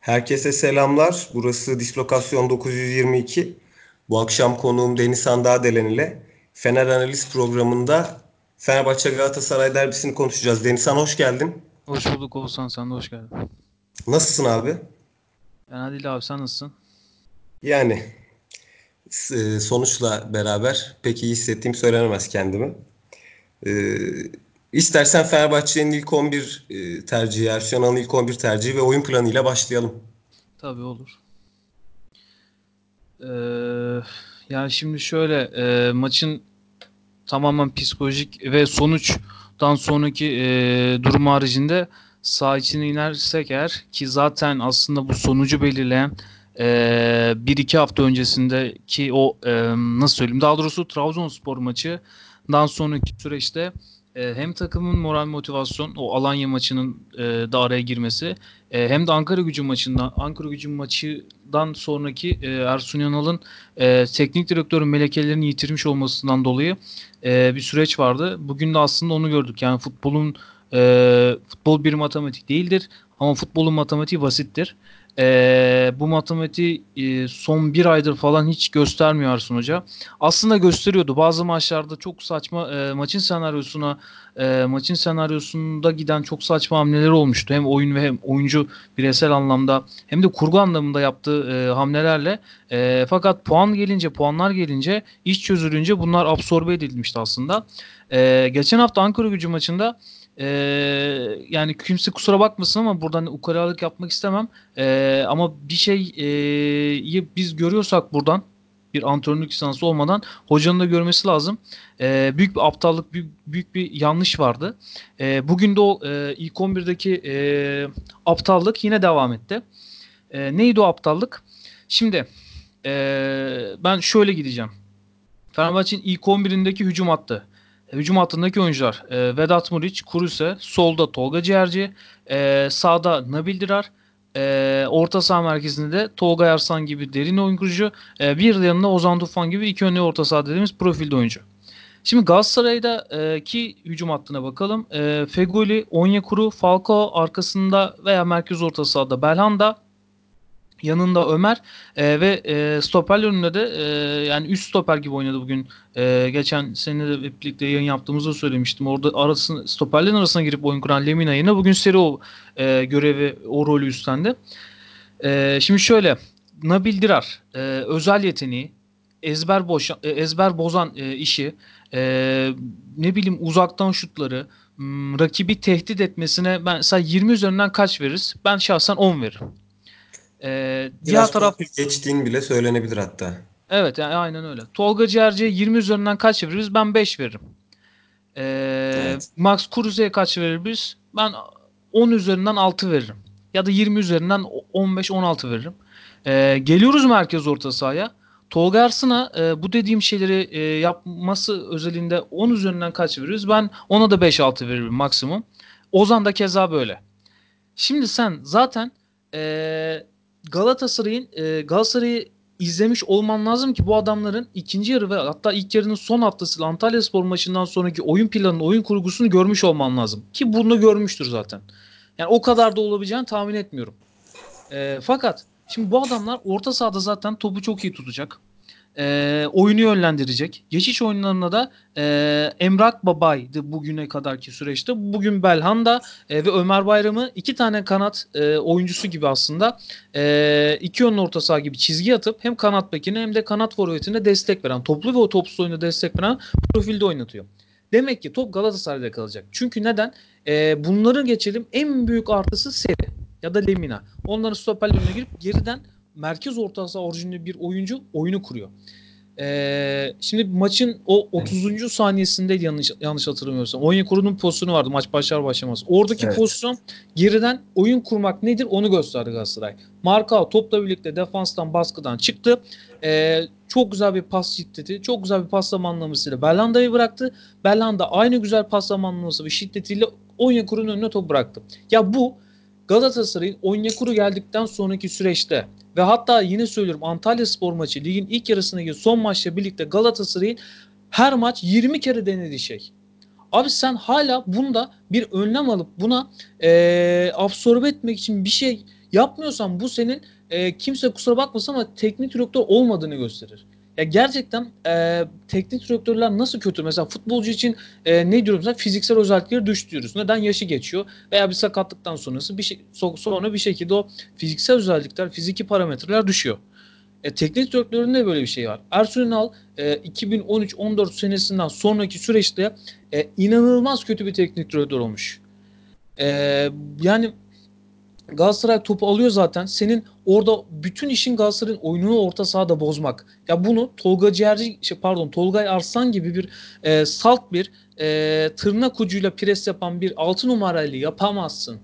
Herkese selamlar. Burası Dislokasyon 922. Bu akşam konuğum Deniz Sandağdelen ile Fener Analiz programında Fenerbahçe Galatasaray derbisini konuşacağız. Denizhan hoş geldin. Hoş bulduk Oğuzhan sen de hoş geldin. Nasılsın abi? Ben değil abi sen nasılsın? Yani e, sonuçla beraber pek iyi hissettiğim söylenemez kendimi. İstersen Fenerbahçe'nin ilk 11 e, tercihi, Ersun ilk 11 tercihi ve oyun planıyla başlayalım. Tabii olur. Ee, yani şimdi şöyle e, maçın tamamen psikolojik ve sonuçtan sonraki e, durum haricinde sağ içine inersek eğer ki zaten aslında bu sonucu belirleyen e, bir iki hafta öncesindeki o e, nasıl söyleyeyim daha doğrusu Trabzonspor maçından sonraki süreçte e, hem takımın moral motivasyon o Alanya maçının e, da araya girmesi e, hem de Ankara gücü maçından Ankara gücü maçından sonraki e, Ersun Yanal'ın e, teknik direktörün melekelerini yitirmiş olmasından dolayı e, bir süreç vardı. Bugün de aslında onu gördük. Yani futbolun e, futbol bir matematik değildir ama futbolun matematiği basittir. E, bu matematiği e, son bir aydır falan hiç göstermiyor Ersun Hoca. Aslında gösteriyordu. Bazı maçlarda çok saçma e, maçın senaryosuna e, maçın senaryosunda giden çok saçma hamleler olmuştu. Hem oyun ve hem oyuncu bireysel anlamda hem de kurgu anlamında yaptığı e, hamlelerle. E, fakat puan gelince, puanlar gelince, iş çözülünce bunlar absorbe edilmişti aslında. E, geçen hafta Ankara gücü maçında ee, yani kimse kusura bakmasın ama buradan ukalalık yapmak istemem. Ee, ama bir şeyi biz görüyorsak buradan bir antrenörlük lisansı olmadan hocanın da görmesi lazım. Ee, büyük bir aptallık, büyük, büyük bir yanlış vardı. Ee, bugün de o e, ilk 11'deki e, aptallık yine devam etti. E, neydi o aptallık? Şimdi e, ben şöyle gideceğim. Fenerbahçe'nin ilk 11'indeki hücum hattı. Hücum hattındaki oyuncular e, Vedat Muriç, Kuruse, solda Tolga Ciğerci, e, sağda Nabil Dirar, e, orta saha merkezinde de Tolga Arslan gibi derin oyun kurucu, e, bir yanında Ozan Tufan gibi iki önlü orta saha dediğimiz profilde oyuncu. Şimdi Galatasaray'daki hücum hattına bakalım. E, Fegoli, Onyekuru, Falcao arkasında veya merkez orta sahada Belhanda, Yanında Ömer e, ve e, stoperler önünde de e, yani üst stoper gibi oynadı bugün. E, geçen sene de birlikte yayın yaptığımızda söylemiştim. Orada arasını, stoperlerin arasına girip oyun kuran Lemina yerine bugün seri o e, görevi, o rolü üstlendi. E, şimdi şöyle Nabil Dirar e, özel yeteneği ezber boş e, ezber bozan e, işi e, ne bileyim uzaktan şutları rakibi tehdit etmesine ben mesela 20 üzerinden kaç veririz? Ben şahsen 10 veririm. Ee, diğer taraf geçtiğin bile söylenebilir hatta. Evet yani aynen öyle. Tolga Ciğerci'ye 20 üzerinden kaç veririz? Ben 5 veririm. Ee, evet. Max Kruse'ye kaç veririz? Ben 10 üzerinden 6 veririm. Ya da 20 üzerinden 15-16 veririm. Ee, geliyoruz merkez orta sahaya. Tolga Arslan'a e, bu dediğim şeyleri e, yapması özelinde 10 üzerinden kaç veririz? Ben ona da 5-6 veririm maksimum. Ozan da keza böyle. Şimdi sen zaten e, Galatasaray'ın e, Galatasaray'ı izlemiş olman lazım ki bu adamların ikinci yarı ve hatta ilk yarının son haftası Antalya Spor maçından sonraki oyun planını, oyun kurgusunu görmüş olman lazım. Ki bunu görmüştür zaten. Yani o kadar da olabileceğini tahmin etmiyorum. E, fakat şimdi bu adamlar orta sahada zaten topu çok iyi tutacak e, oyunu yönlendirecek. Geçiş oyunlarına da e, Emrak Baba'ydı bugüne kadarki süreçte. Bugün Belhanda e, ve Ömer Bayram'ı iki tane kanat e, oyuncusu gibi aslında e, iki yönlü orta saha gibi çizgi atıp hem kanat bekine hem de kanat forvetine destek veren, toplu ve o topsuz oyunda destek veren profilde oynatıyor. Demek ki top Galatasaray'da kalacak. Çünkü neden? E, bunları geçelim. En büyük artısı seri ya da Lemina. Onların stoperlerine girip geriden merkez orta saha orijinli bir oyuncu oyunu kuruyor. Ee, şimdi maçın o 30. saniyesinde yanlış yanlış hatırlamıyorsam Onyekuru'nun pozisyonu vardı maç başlar başlamaz. Oradaki evet. pozisyon geriden oyun kurmak nedir onu gösterdi Galatasaray. Marka topla birlikte defanstan baskıdan çıktı. Ee, çok güzel bir pas şiddeti, çok güzel bir pas zamanlamasıyla Belhanda'yı bıraktı. Belhanda aynı güzel pas zamanlaması ve şiddetiyle Onyekuru'nun önüne top bıraktı. Ya bu Galatasaray'ın Onyekuru geldikten sonraki süreçte ve hatta yine söylüyorum Antalya Spor maçı ligin ilk yarısındaki son maçla birlikte Galatasaray'ın her maç 20 kere denediği şey. Abi sen hala bunda bir önlem alıp buna e, absorbe etmek için bir şey yapmıyorsan bu senin e, kimse kusura bakmasın ama teknik direktör olmadığını gösterir. Ya gerçekten e, teknik direktörler nasıl kötü? Mesela futbolcu için e, ne diyoruz? Mesela fiziksel özellikleri diyoruz. Neden? Yaşı geçiyor veya bir sakatlıktan sonrası bir şey sonra bir şekilde o fiziksel özellikler, fiziki parametreler düşüyor. E, teknik direktöründe böyle bir şey var. Ersun Yanal e, 2013-14 senesinden sonraki süreçte e, inanılmaz kötü bir teknik direktör olmuş. E, yani Galatasaray topu alıyor zaten. Senin orada bütün işin Galatasaray'ın oyununu orta sahada bozmak. Ya bunu Tolga Ciğerci, şey pardon Tolgay Arslan gibi bir e, salt bir e, tırnak ucuyla pres yapan bir altı numarayla yapamazsın.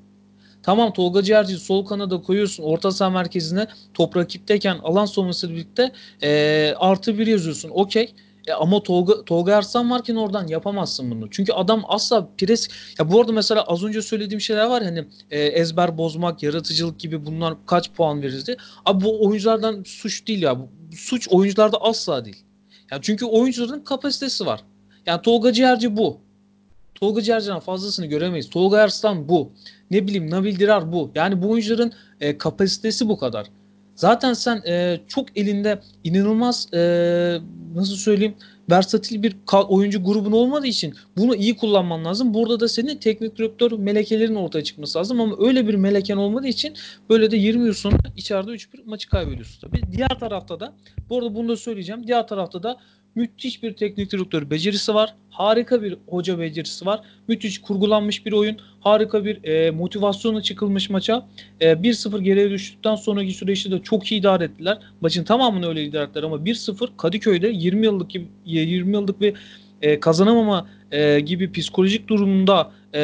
Tamam Tolga Ciğerci'yi sol kanada koyuyorsun. Orta saha merkezine top rakipteyken alan savunması birlikte e, artı bir yazıyorsun. Okey. E ama Tolga, Tolga Arslan varken oradan yapamazsın bunu. Çünkü adam asla pres... Ya bu arada mesela az önce söylediğim şeyler var hani e, ezber bozmak, yaratıcılık gibi bunlar kaç puan verirdi. Abi bu oyunculardan suç değil ya. Suç oyuncularda asla değil. Yani çünkü oyuncuların kapasitesi var. Yani Tolga Ciğerci bu. Tolga Ciğerci'den fazlasını göremeyiz. Tolga Arslan bu. Ne bileyim Nabil Dirar bu. Yani bu oyuncuların e, kapasitesi bu kadar. Zaten sen e, çok elinde inanılmaz e, nasıl söyleyeyim versatil bir oyuncu grubun olmadığı için bunu iyi kullanman lazım. Burada da senin teknik direktör melekelerin ortaya çıkması lazım ama öyle bir meleken olmadığı için böyle de 20 yıl sonra içeride 3-1 maçı kaybediyorsun tabii. Diğer tarafta da bu arada bunu da söyleyeceğim. Diğer tarafta da müthiş bir teknik direktör becerisi var. Harika bir hoca becerisi var. Müthiş kurgulanmış bir oyun. Harika bir e, motivasyonla çıkılmış maça. E, 1-0 geriye düştükten sonraki süreçte de çok iyi idare ettiler. Maçın tamamını öyle idare ettiler ama 1-0 Kadıköy'de 20 yıllık 20 yıllık bir e, kazanamama e, gibi psikolojik durumunda e,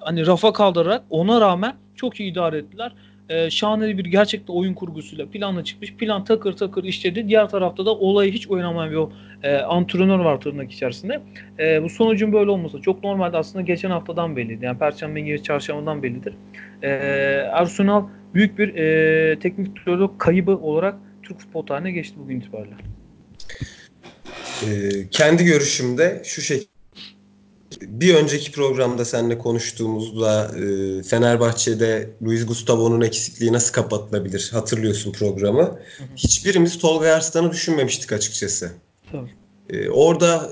hani rafa kaldırarak ona rağmen çok iyi idare ettiler e, şahane bir gerçekten oyun kurgusuyla planla çıkmış. Plan takır takır işledi. Diğer tarafta da olayı hiç oynamayan bir e, antrenör var tırnak içerisinde. E, bu sonucun böyle olması çok normalde aslında geçen haftadan belliydi. Yani Perşembe günü çarşambadan bellidir. E, Arsenal büyük bir e, teknik direktör kaybı olarak Türk futbol tarihine geçti bugün itibariyle. E, kendi görüşümde şu şekilde bir önceki programda seninle konuştuğumuzda e, Fenerbahçe'de Luis Gustavo'nun eksikliği nasıl kapatılabilir hatırlıyorsun programı. Hı hı. Hiçbirimiz Tolga Arslan'ı düşünmemiştik açıkçası. Tabii. E, orada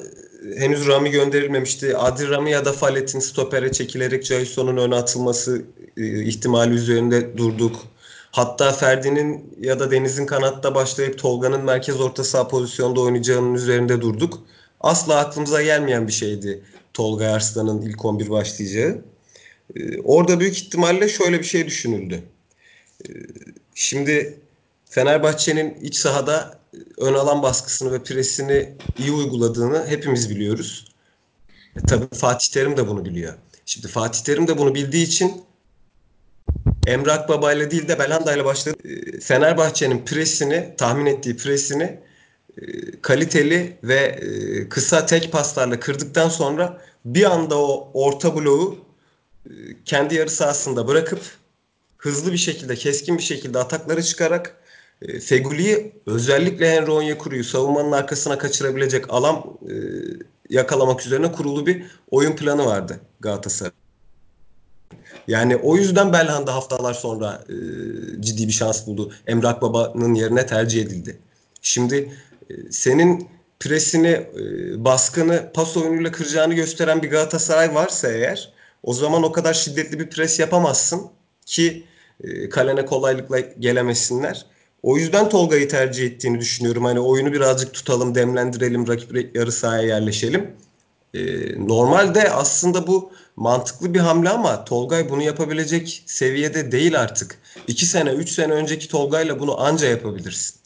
henüz Rami gönderilmemişti. Adil Rami ya da Falet'in stopere çekilerek Jason'un öne atılması e, ihtimali üzerinde durduk. Hatta Ferdi'nin ya da Deniz'in kanatta başlayıp Tolga'nın merkez orta saha pozisyonda oynayacağının üzerinde durduk. Asla aklımıza gelmeyen bir şeydi Tolga Arslan'ın ilk 11 başlayacağı. Ee, orada büyük ihtimalle şöyle bir şey düşünüldü. Ee, şimdi Fenerbahçe'nin iç sahada ön alan baskısını ve presini iyi uyguladığını hepimiz biliyoruz. E, tabii Fatih Terim de bunu biliyor. Şimdi Fatih Terim de bunu bildiği için Emrak Baba ile değil de Belhanda ile başladı. E, Fenerbahçe'nin presini, tahmin ettiği presini e, kaliteli ve e, kısa tek paslarla kırdıktan sonra bir anda o orta bloğu e, kendi yarı sahasında bırakıp hızlı bir şekilde, keskin bir şekilde atakları çıkarak Feguli'yi özellikle Henry Onyekuru'yu savunmanın arkasına kaçırabilecek alan yakalamak üzerine kurulu bir oyun planı vardı Galatasaray. Yani o yüzden Belhanda haftalar sonra e, ciddi bir şans buldu. Emrak Baba'nın yerine tercih edildi. Şimdi senin presini, e, baskını pas oyunuyla kıracağını gösteren bir Galatasaray varsa eğer o zaman o kadar şiddetli bir pres yapamazsın ki e, kalene kolaylıkla gelemesinler. O yüzden Tolga'yı tercih ettiğini düşünüyorum. Hani oyunu birazcık tutalım, demlendirelim, rakip yarı sahaya yerleşelim. E, normalde aslında bu mantıklı bir hamle ama Tolgay bunu yapabilecek seviyede değil artık. 2 sene, 3 sene önceki Tolgay'la bunu anca yapabilirsin.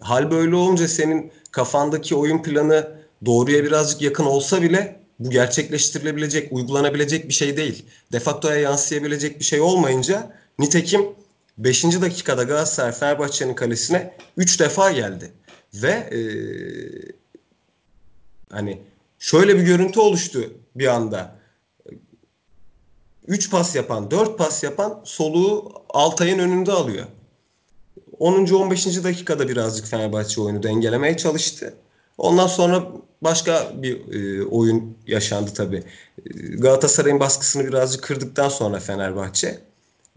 Hal böyle olunca senin kafandaki oyun planı doğruya birazcık yakın olsa bile bu gerçekleştirilebilecek, uygulanabilecek bir şey değil. Defaktoya yansıyabilecek bir şey olmayınca nitekim 5. dakikada Galatasaray Fenerbahçe'nin kalesine 3 defa geldi. Ve ee, hani şöyle bir görüntü oluştu bir anda. 3 pas yapan, 4 pas yapan soluğu Altay'ın önünde alıyor. 10. 15. dakikada birazcık Fenerbahçe oyunu dengelemeye çalıştı. Ondan sonra başka bir e, oyun yaşandı tabii. Galatasaray'ın baskısını birazcık kırdıktan sonra Fenerbahçe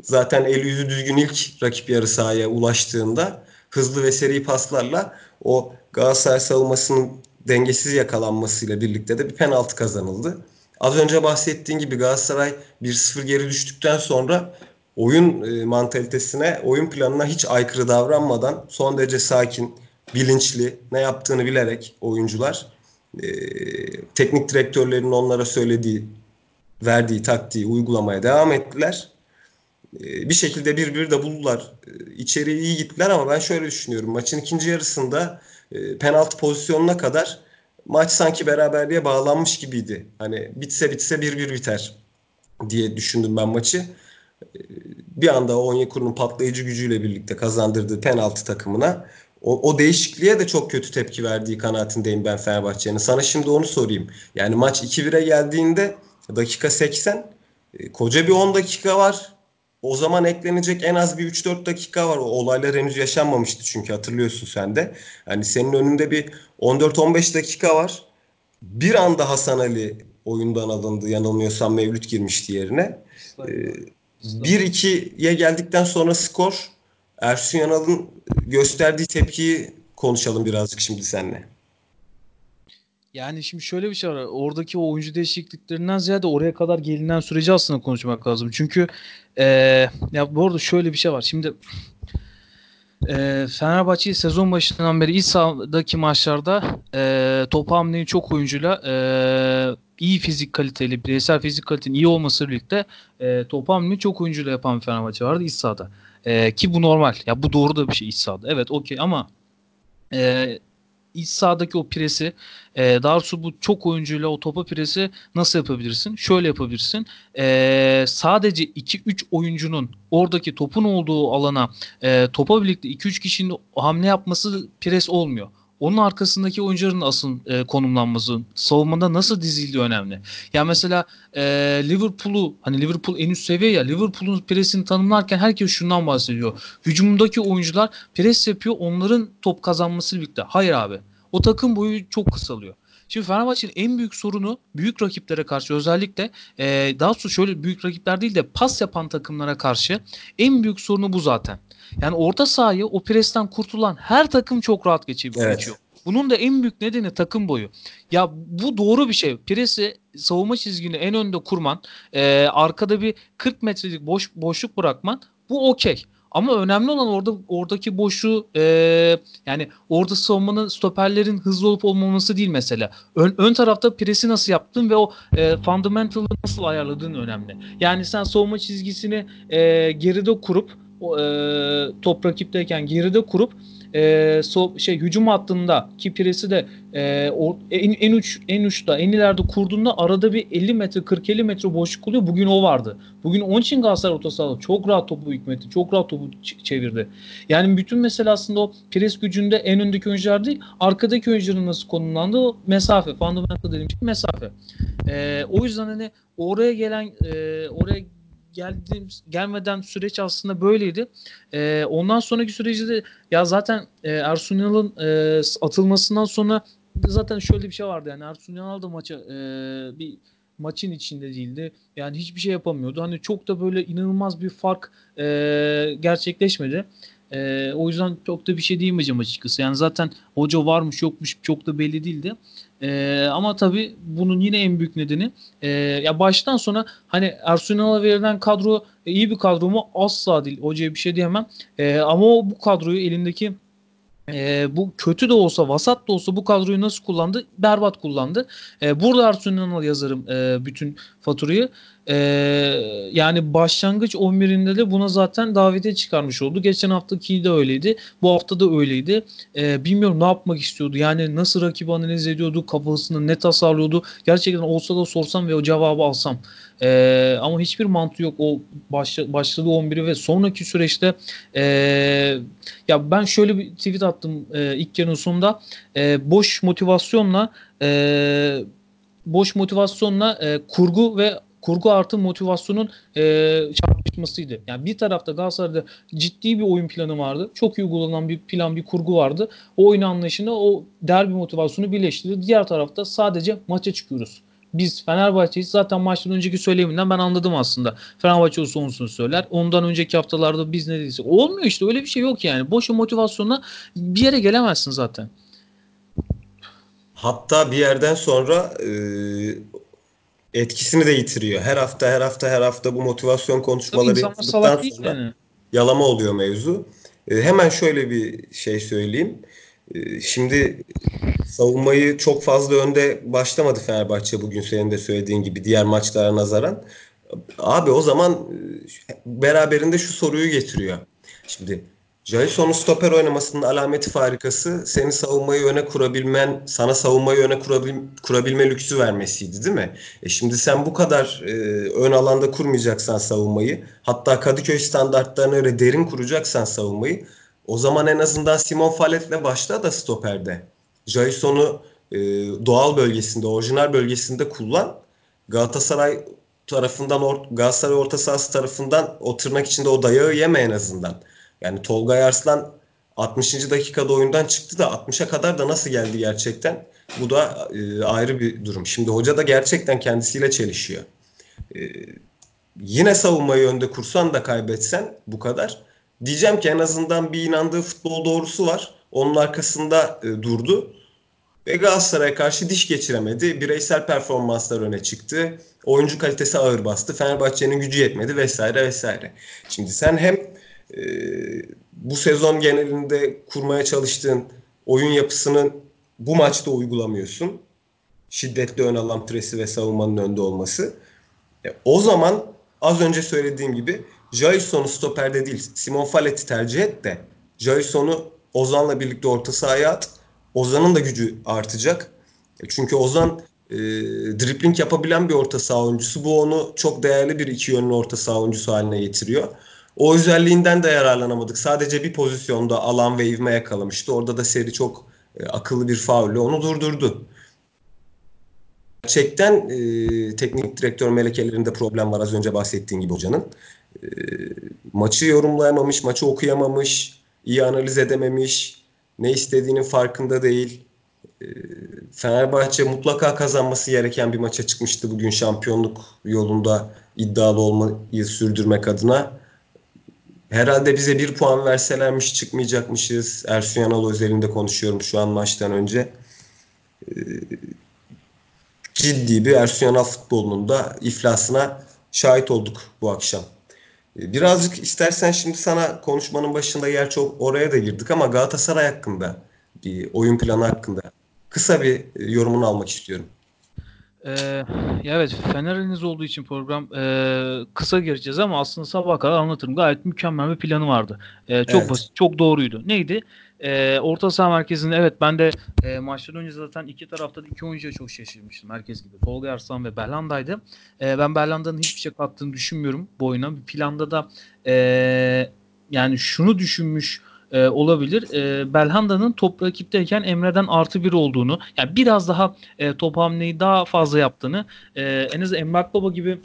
zaten el yüzü düzgün ilk rakip yarı sahaya ulaştığında hızlı ve seri paslarla o Galatasaray savunmasının dengesiz yakalanmasıyla birlikte de bir penaltı kazanıldı. Az önce bahsettiğim gibi Galatasaray 1-0 geri düştükten sonra oyun e, mantalitesine, oyun planına hiç aykırı davranmadan son derece sakin, bilinçli, ne yaptığını bilerek oyuncular e, teknik direktörlerin onlara söylediği, verdiği taktiği uygulamaya devam ettiler. E, bir şekilde bir de buldular. E, iyi gittiler ama ben şöyle düşünüyorum. Maçın ikinci yarısında e, penaltı pozisyonuna kadar maç sanki beraberliğe bağlanmış gibiydi. Hani bitse bitse bir bir biter diye düşündüm ben maçı. E, bir anda Onyekuru'nun patlayıcı gücüyle birlikte kazandırdığı penaltı takımına o, o değişikliğe de çok kötü tepki verdiği kanaatindeyim ben Fenerbahçe'nin. Sana şimdi onu sorayım. Yani maç 2-1'e geldiğinde dakika 80 e, koca bir 10 dakika var. O zaman eklenecek en az bir 3-4 dakika var. O olaylar henüz yaşanmamıştı çünkü hatırlıyorsun sen de. Yani senin önünde bir 14-15 dakika var. Bir anda Hasan Ali oyundan alındı. Yanılmıyorsam Mevlüt girmişti yerine. Ee, 1-2'ye geldikten sonra skor Ersun Yanal'ın gösterdiği tepkiyi konuşalım birazcık şimdi seninle. Yani şimdi şöyle bir şey var. Oradaki oyuncu değişikliklerinden ziyade oraya kadar gelinen süreci aslında konuşmak lazım. Çünkü e, ya bu arada şöyle bir şey var. Şimdi e, Fenerbahçe sezon başından beri iç sahadaki maçlarda e, top hamleyi çok oyuncuyla e, iyi fizik kaliteli, bireysel fizik kalitenin iyi olması birlikte e, top hamleyi çok oyuncuyla yapan bir Fenerbahçe vardı iç sahada. E, ki bu normal. Ya bu doğru da bir şey iç sahada. Evet okey ama e, iç sahadaki o presi e, doğrusu bu çok oyuncuyla o topa presi nasıl yapabilirsin? Şöyle yapabilirsin. E, sadece 2-3 oyuncunun oradaki topun olduğu alana e, topa birlikte 2-3 kişinin hamle yapması pres olmuyor onun arkasındaki oyuncuların asıl e, konumlanması, savunmada nasıl dizildiği önemli. Ya mesela e, Liverpool'u hani Liverpool en üst seviye ya Liverpool'un presini tanımlarken herkes şundan bahsediyor. Hücumdaki oyuncular pres yapıyor onların top kazanması birlikte. Hayır abi. O takım boyu çok kısalıyor. Şimdi Fenerbahçe'nin en büyük sorunu büyük rakiplere karşı özellikle e, daha sonra şöyle büyük rakipler değil de pas yapan takımlara karşı en büyük sorunu bu zaten. Yani orta sahayı o presten kurtulan her takım çok rahat geçiyor. Evet. Bunun da en büyük nedeni takım boyu. Ya bu doğru bir şey. Presi savunma çizgini en önde kurman, e, arkada bir 40 metrelik boş boşluk bırakman bu okey. Ama önemli olan orada oradaki boşluğu e, yani orada savunmanın stoperlerin hızlı olup olmaması değil mesela. Ön, ön tarafta presi nasıl yaptın ve o e, fundamental'ı nasıl ayarladığın önemli. Yani sen savunma çizgisini e, geride kurup e, top rakipteyken geride kurup e, so, şey hücum hattında ki Pires'i de e, o, en, en uç en uçta en ileride kurduğunda arada bir 50 metre 40-50 metre boşluk oluyor. Bugün o vardı. Bugün onun için Galatasaray orta sahada çok rahat topu hükmetti. Çok rahat topu çevirdi. Yani bütün mesele aslında o pres gücünde en öndeki oyuncular değil arkadaki oyuncuların nasıl konumlandığı o mesafe. Fundamental dediğim şey mesafe. E, o yüzden hani oraya gelen e, oraya geldiğim gelmeden süreç aslında böyleydi. E, ondan sonraki süreci de ya zaten e, Ersun Yanal'ın e, atılmasından sonra zaten şöyle bir şey vardı yani Ersun Yanal da maça e, bir maçın içinde değildi. Yani hiçbir şey yapamıyordu. Hani çok da böyle inanılmaz bir fark e, gerçekleşmedi. E, o yüzden çok da bir şey diyemeyeceğim açıkçası. Yani zaten hoca varmış yokmuş çok da belli değildi. E, ama tabii bunun yine en büyük nedeni e, ya baştan sona hani Arsenal'a verilen kadro e, iyi bir kadro mu? Asla değil. Hocaya bir şey diyemem. E, ama o bu kadroyu elindeki e, bu kötü de olsa vasat da olsa bu kadroyu nasıl kullandı? Berbat kullandı. E, burada Arsenal'a yazarım e, bütün faturayı. E, yani başlangıç 11'inde de buna zaten davete çıkarmış oldu. Geçen haftaki de öyleydi. Bu hafta da öyleydi. E, bilmiyorum ne yapmak istiyordu. Yani nasıl rakibi analiz ediyordu, kafasını ne tasarlıyordu. Gerçekten olsa da sorsam ve o cevabı alsam. E, ama hiçbir mantığı yok o başla, başladığı 11'i ve sonraki süreçte e, ya ben şöyle bir tweet attım e, ilk yarının sonunda. E, boş motivasyonla e, boş motivasyonla e, kurgu ve kurgu artı motivasyonun e, çarpışmasıydı. Yani bir tarafta Galatasaray'da ciddi bir oyun planı vardı. Çok iyi uygulanan bir plan, bir kurgu vardı. O oyun anlayışını, o derbi motivasyonu birleştirdi. Diğer tarafta sadece maça çıkıyoruz. biz Fenerbahçe'yiz. Zaten maçtan önceki söyleminden ben anladım aslında. Fenerbahçe olsa onsunu söyler. Ondan önceki haftalarda biz ne dediysek. Olmuyor işte öyle bir şey yok yani. Boşa motivasyonla bir yere gelemezsin zaten. Hatta bir yerden sonra e, etkisini de yitiriyor. Her hafta her hafta her hafta bu motivasyon konuşmaları yaptıktan sonra yani. yalama oluyor mevzu. E, hemen şöyle bir şey söyleyeyim. E, şimdi savunmayı çok fazla önde başlamadı Fenerbahçe bugün senin de söylediğin gibi diğer maçlara nazaran. Abi o zaman e, beraberinde şu soruyu getiriyor. Şimdi Jason'un stoper oynamasının alameti farikası senin savunmayı öne kurabilmen, sana savunmayı öne kurabil, kurabilme lüksü vermesiydi değil mi? E şimdi sen bu kadar e, ön alanda kurmayacaksan savunmayı, hatta Kadıköy standartlarına göre derin kuracaksan savunmayı, o zaman en azından Simon Falet'le başla da stoperde. Jason'u e, doğal bölgesinde, orijinal bölgesinde kullan. Galatasaray tarafından, Galatasaray orta sahası tarafından o tırnak içinde o dayağı yeme en azından. Yani Tolga Arslan 60. dakikada oyundan çıktı da 60'a kadar da nasıl geldi gerçekten? Bu da e, ayrı bir durum. Şimdi hoca da gerçekten kendisiyle çelişiyor. E, yine savunmayı önde kursan da kaybetsen bu kadar. Diyeceğim ki en azından bir inandığı futbol doğrusu var. Onun arkasında e, durdu. Ve Galatasaray'a karşı diş geçiremedi. Bireysel performanslar öne çıktı. Oyuncu kalitesi ağır bastı. Fenerbahçe'nin gücü yetmedi vesaire vesaire. Şimdi sen hem e, bu sezon genelinde kurmaya çalıştığın oyun yapısının bu maçta uygulamıyorsun. Şiddetli ön alan presi ve savunmanın önde olması. E, o zaman az önce söylediğim gibi Jason'u stoperde değil Simon Fallet'i tercih et de Jason'u Ozan'la birlikte orta sahaya at. Ozan'ın da gücü artacak. E, çünkü Ozan e, dripling yapabilen bir orta saha oyuncusu. Bu onu çok değerli bir iki yönlü orta saha oyuncusu haline getiriyor. O özelliğinden de yararlanamadık. Sadece bir pozisyonda alan ve ivme yakalamıştı. Orada da seri çok e, akıllı bir faulle onu durdurdu. Gerçekten e, teknik direktör melekelerinde problem var az önce bahsettiğin gibi hocanın. E, maçı yorumlayamamış, maçı okuyamamış, iyi analiz edememiş, ne istediğinin farkında değil. E, Fenerbahçe mutlaka kazanması gereken bir maça çıkmıştı bugün şampiyonluk yolunda iddialı olmayı sürdürmek adına herhalde bize bir puan verselermiş çıkmayacakmışız. Ersun Yanal özelinde konuşuyorum şu an maçtan önce. Ee, ciddi bir Ersun Yanal futbolunun da iflasına şahit olduk bu akşam. Ee, birazcık istersen şimdi sana konuşmanın başında yer çok oraya da girdik ama Galatasaray hakkında bir oyun planı hakkında kısa bir e, yorumunu almak istiyorum. Ee, evet Fener'iniz olduğu için program e, kısa gireceğiz ama aslında sabah kadar anlatırım. Gayet mükemmel bir planı vardı. E, çok evet. basit, çok doğruydu. Neydi? E, orta saha merkezinde evet ben de e, maçtan önce zaten iki tarafta da iki oyuncuya çok şaşırmıştım. Herkes gibi. Tolga Arslan ve Berlanda'ydı. E, ben Berlanda'nın hiçbir şey kattığını düşünmüyorum bu oyuna. Bir planda da e, yani şunu düşünmüş e, olabilir. E, Belhanda'nın top rakipteyken Emre'den artı bir olduğunu, yani biraz daha e, top hamleyi daha fazla yaptığını, e, en azından Emrah Baba gibi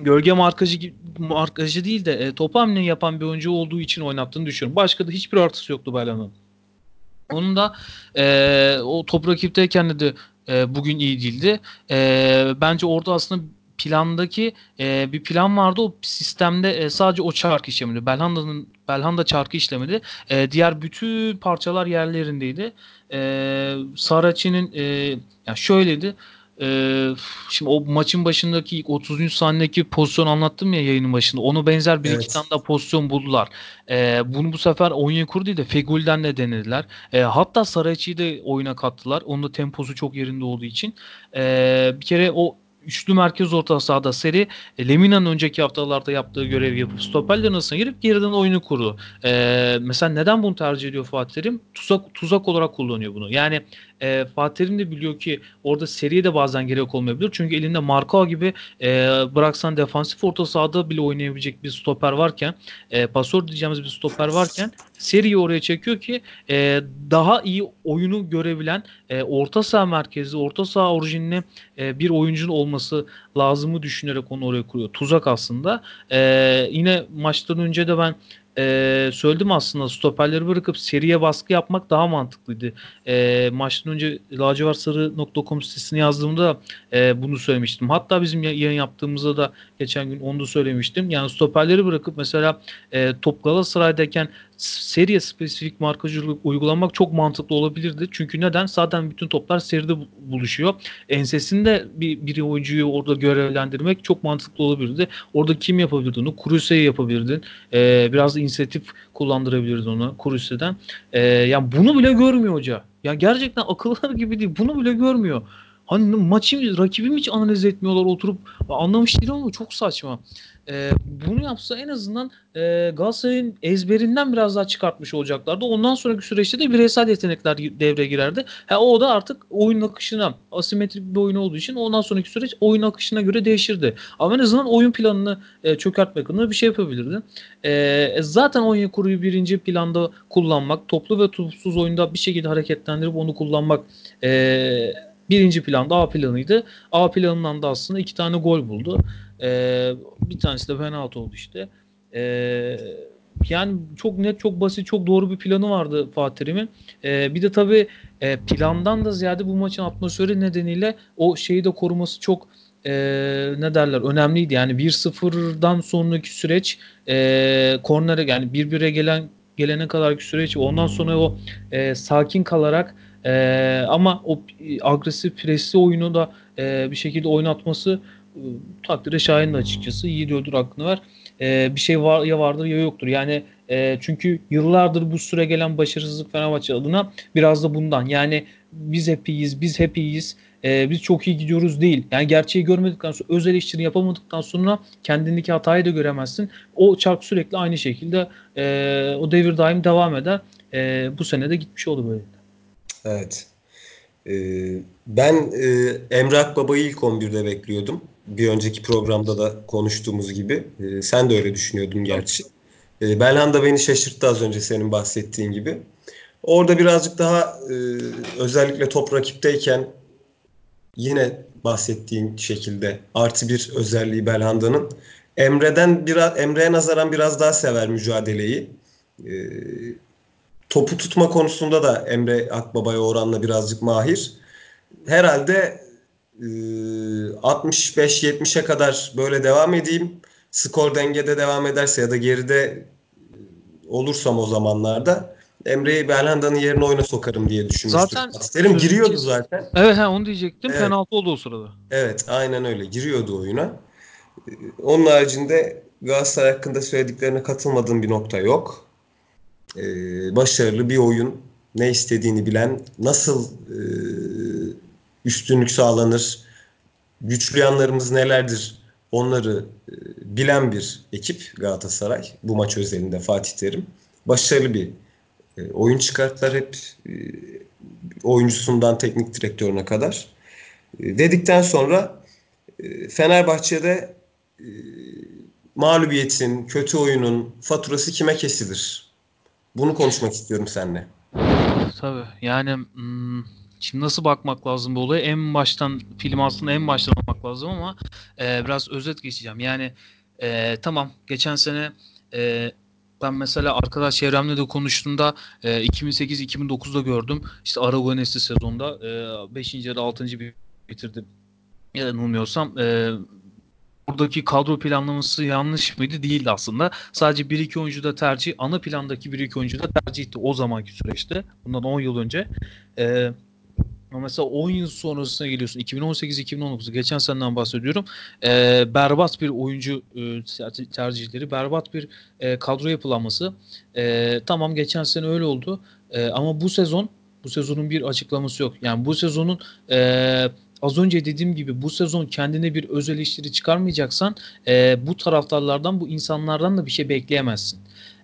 gölge markacı markacı değil de e, top hamleyi yapan bir oyuncu olduğu için oynattığını düşünüyorum. Başka da hiçbir artısı yoktu Belhanda'nın. Onun da e, o top rakipteyken de e, bugün iyi değildi. E, bence orada aslında plandaki e, bir plan vardı. O sistemde e, sadece o çarkı işlemedi. Belhanda'nın Belhanda çarkı işlemedi. E, diğer bütün parçalar yerlerindeydi. E, Saraçi'nin e, yani şöyleydi. Ee, şimdi o maçın başındaki ilk 30. saniyedeki pozisyon anlattım ya yayının başında. Onu benzer bir evet. iki tane daha pozisyon buldular. Ee, bunu bu sefer Onyekuru değil de Fegül'den de denediler. Ee, hatta Saraçi'yi de oyuna kattılar. Onun da temposu çok yerinde olduğu için. Ee, bir kere o üçlü merkez orta sahada seri e, Lemina'nın önceki haftalarda yaptığı görevi yapıp stoperlerin arasına girip geriden oyunu kurdu. E, mesela neden bunu tercih ediyor Fatih Terim? Tuzak, tuzak olarak kullanıyor bunu. Yani e, Fatih Terim de biliyor ki orada seriye de bazen gerek olmayabilir. Çünkü elinde Marko gibi e, bıraksan defansif orta sahada bile oynayabilecek bir stoper varken e, pasör diyeceğimiz bir stoper varken seriyi oraya çekiyor ki e, daha iyi oyunu görebilen e, orta saha merkezi, orta saha orijinli e, bir oyuncunun olması lazımı düşünerek onu oraya kuruyor. Tuzak aslında. E, yine maçtan önce de ben e, söyledim aslında stoperleri bırakıp seriye baskı yapmak daha mantıklıydı. E, maçtan önce lacivartsarı.com sitesine yazdığımda e, bunu söylemiştim. Hatta bizim yayın yaptığımızda da geçen gün onu da söylemiştim. Yani stoperleri bırakıp mesela e, top Galatasaray'dayken seriye spesifik markacılık uygulamak çok mantıklı olabilirdi. Çünkü neden? Zaten bütün toplar seride buluşuyor. Ensesinde bir, bir oyuncuyu orada görevlendirmek çok mantıklı olabilirdi. Orada kim yapabilirdi onu? Kuruse'yi yapabilirdin. Ee, biraz inisiyatif kullandırabilirdin onu Kuruse'den. Ee, yani bunu bile görmüyor hoca. Ya gerçekten akıllar gibi değil. Bunu bile görmüyor. Hani maçı rakibimi hiç analiz etmiyorlar oturup anlamış değilim ama çok saçma. E, bunu yapsa en azından e, Galatasaray'ın ezberinden biraz daha çıkartmış olacaklardı. Ondan sonraki süreçte de bireysel yetenekler devreye girerdi. Ha, o da artık oyun akışına asimetrik bir oyun olduğu için ondan sonraki süreç oyun akışına göre değişirdi. Ama en azından oyun planını e, çökertmek adına bir şey yapabilirdi. E, zaten oyun kuruyu birinci planda kullanmak, toplu ve topsuz oyunda bir şekilde hareketlendirip onu kullanmak e, birinci planda A planıydı. A planından da aslında iki tane gol buldu. Ee, bir tanesi de penaltı oldu işte. Ee, yani çok net, çok basit, çok doğru bir planı vardı Fatih Terim'in. Ee, bir de tabii e, plandan da ziyade bu maçın atmosferi nedeniyle o şeyi de koruması çok e, ne derler önemliydi. Yani 1-0'dan sonraki süreç e, kornere yani 1-1'e gelen gelene kadarki süreç ondan sonra o e, sakin kalarak e, ama o agresif presli oyunu da e, bir şekilde oynatması e, takdire şahin açıkçası. Yiğit öldür hakkını ver. E, bir şey var ya vardır ya yoktur. Yani e, çünkü yıllardır bu süre gelen başarısızlık Fenerbahçe adına biraz da bundan. Yani biz hep iyiyiz, biz hep iyiyiz, e, biz çok iyi gidiyoruz değil. Yani gerçeği görmedikten sonra, öz eleştiri yapamadıktan sonra kendindeki hatayı da göremezsin. O çark sürekli aynı şekilde e, o devir daim devam eder. E, bu sene de gitmiş oldu böyle. Evet. Ee, ben e, Emrah Baba'yı ilk 11'de bekliyordum. Bir önceki programda da konuştuğumuz gibi. Ee, sen de öyle düşünüyordun gerçi. Ee, Belhanda beni şaşırttı az önce senin bahsettiğin gibi. Orada birazcık daha e, özellikle top rakipteyken yine bahsettiğin şekilde artı bir özelliği Belhanda'nın Emre'den biraz Emre'ye nazaran biraz daha sever mücadeleyi. Ee, topu tutma konusunda da Emre Akbaba'ya oranla birazcık mahir. Herhalde 65-70'e kadar böyle devam edeyim. Skor dengede devam ederse ya da geride olursam o zamanlarda Emre'yi Belhanda'nın yerine oyuna sokarım diye düşünmüştüm. Zaten Asiterim giriyordu zaten. Evet he, onu diyecektim. Evet. Penaltı oldu o sırada. Evet aynen öyle. Giriyordu oyuna. Onun haricinde Galatasaray hakkında söylediklerine katılmadığım bir nokta yok e, başarılı bir oyun, ne istediğini bilen, nasıl e, üstünlük sağlanır, güçlü yanlarımız nelerdir onları e, bilen bir ekip Galatasaray. Bu maç özelinde Fatih Terim. Başarılı bir e, oyun çıkarttılar hep e, oyuncusundan teknik direktörüne kadar. E, dedikten sonra e, Fenerbahçe'de e, mağlubiyetin, kötü oyunun faturası kime kesilir? Bunu konuşmak istiyorum seninle. Tabii yani hmm, şimdi nasıl bakmak lazım bu olaya? En baştan film aslında en baştan almak lazım ama e, biraz özet geçeceğim. Yani e, tamam geçen sene e, ben mesela arkadaş çevremle de konuştuğumda e, 2008-2009'da gördüm. İşte Aragonesi sezonda 5. E, ya da 6. bitirdi. Yanılmıyorsam e, buradaki kadro planlaması yanlış mıydı? Değildi aslında. Sadece 1-2 oyuncu da tercih, ana plandaki 1-2 oyuncu da tercihti o zamanki süreçte. Bundan 10 yıl önce. Ee, mesela 10 yıl sonrasına geliyorsun. 2018-2019 geçen seneden bahsediyorum. Ee, berbat bir oyuncu e, tercihleri, berbat bir e, kadro yapılanması. E, tamam geçen sene öyle oldu. E, ama bu sezon bu sezonun bir açıklaması yok. Yani bu sezonun e, az önce dediğim gibi bu sezon kendine bir öz eleştiri çıkarmayacaksan e, bu taraftarlardan bu insanlardan da bir şey bekleyemezsin.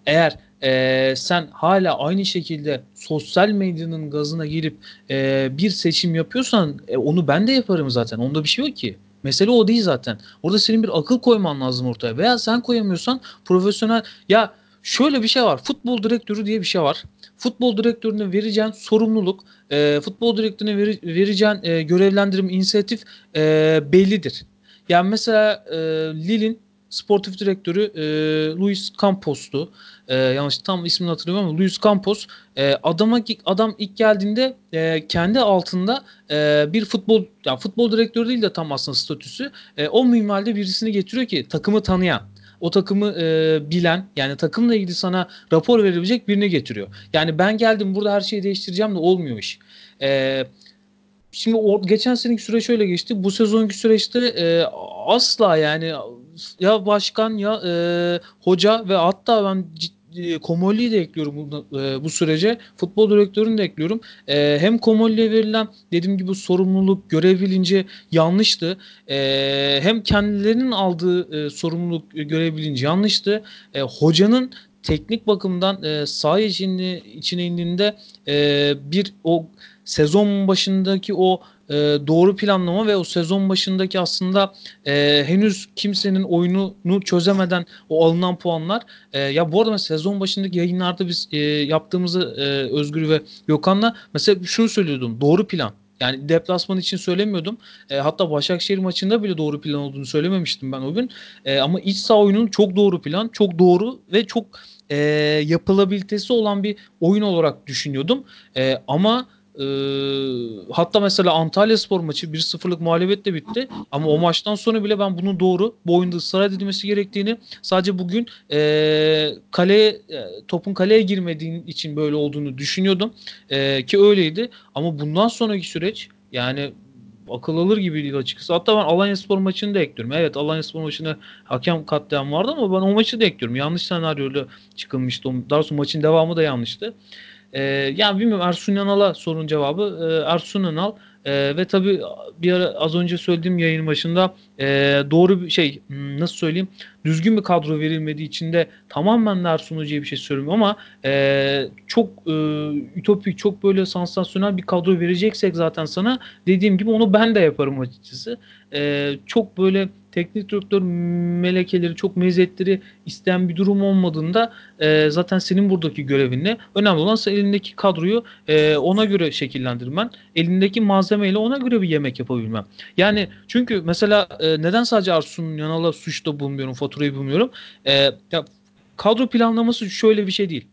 Eğer e, sen hala aynı şekilde sosyal medyanın gazına girip e, bir seçim yapıyorsan e, onu ben de yaparım zaten. Onda bir şey yok ki. Mesele o değil zaten. Orada senin bir akıl koyman lazım ortaya. Veya sen koyamıyorsan profesyonel ya şöyle bir şey var. Futbol direktörü diye bir şey var. Futbol direktörüne vereceğin sorumluluk, e, futbol direktörüne veri, vereceğin e, görevlendirim, inisiyatif e, bellidir. Yani mesela e, Lille'in sportif direktörü e, Luis Campos'tu. E, yanlış tam ismini hatırlamıyorum ama Luis Campos e, adama adam ilk geldiğinde e, kendi altında e, bir futbol yani futbol direktörü değil de tam aslında statüsü e, o minvalde birisini getiriyor ki takımı tanıyan o takımı e, bilen yani takımla ilgili sana rapor verebilecek birini getiriyor. Yani ben geldim burada her şeyi değiştireceğim de olmuyor iş. E, şimdi o, geçen seneki süreç şöyle geçti. Bu sezonki süreçte e, asla yani ya başkan ya e, hoca ve hatta ben ciddi e, Komolli'yi de ekliyorum bu, e, bu sürece. Futbol direktörünü de ekliyorum. E, hem Komolli'ye verilen dediğim gibi sorumluluk, görev bilinci yanlıştı. E, hem kendilerinin aldığı e, sorumluluk, görev bilinci yanlıştı. E, hocanın teknik bakımdan e, saha içinde, içine indiğinde e, bir o sezon başındaki o e, doğru planlama ve o sezon başındaki aslında e, henüz kimsenin oyununu çözemeden o alınan puanlar e, ya bu arada sezon başındaki yayınlarda biz e, yaptığımızı e, Özgür ve Yokan'la mesela şunu söylüyordum doğru plan yani deplasman için söylemiyordum. E, hatta Başakşehir maçında bile doğru plan olduğunu söylememiştim ben o gün. E, ama iç saha oyunun çok doğru plan, çok doğru ve çok e, yapılabilitesi olan bir oyun olarak düşünüyordum. E, ama ee, hatta mesela Antalya Spor maçı 1-0'lık muhalebetle bitti. Ama o maçtan sonra bile ben bunun doğru bu oyunda ısrar edilmesi gerektiğini sadece bugün e, kaleye e, topun kaleye girmediğin için böyle olduğunu düşünüyordum. E, ki öyleydi. Ama bundan sonraki süreç yani akıl alır gibi değil açıkçası. Hatta ben Alanya Spor maçını da ekliyorum. Evet Alanya Spor maçında hakem katliam vardı ama ben o maçı da ekliyorum. Yanlış senaryoyla çıkılmıştı. Daha sonra maçın devamı da yanlıştı. E, yani bilmiyorum Ersun Yanal'a sorun cevabı. E, Ersun Yanal e, ve tabii bir ara az önce söylediğim yayın başında e, doğru bir şey hmm, nasıl söyleyeyim düzgün bir kadro verilmediği için de tamamen Ersun Hoca'ya bir şey söylemiyorum ama e, çok e, ütopik çok böyle sansasyonel bir kadro vereceksek zaten sana dediğim gibi onu ben de yaparım açıkçası. E, çok böyle teknik direktör melekeleri, çok meziyetleri isteyen bir durum olmadığında e, zaten senin buradaki görevin ne? Önemli olan sen elindeki kadroyu e, ona göre şekillendirmen, elindeki malzemeyle ona göre bir yemek yapabilmen. Yani çünkü mesela e, neden sadece Arsun Yanal'a suçta bulmuyorum, faturayı bulmuyorum? E, ya, kadro planlaması şöyle bir şey değil.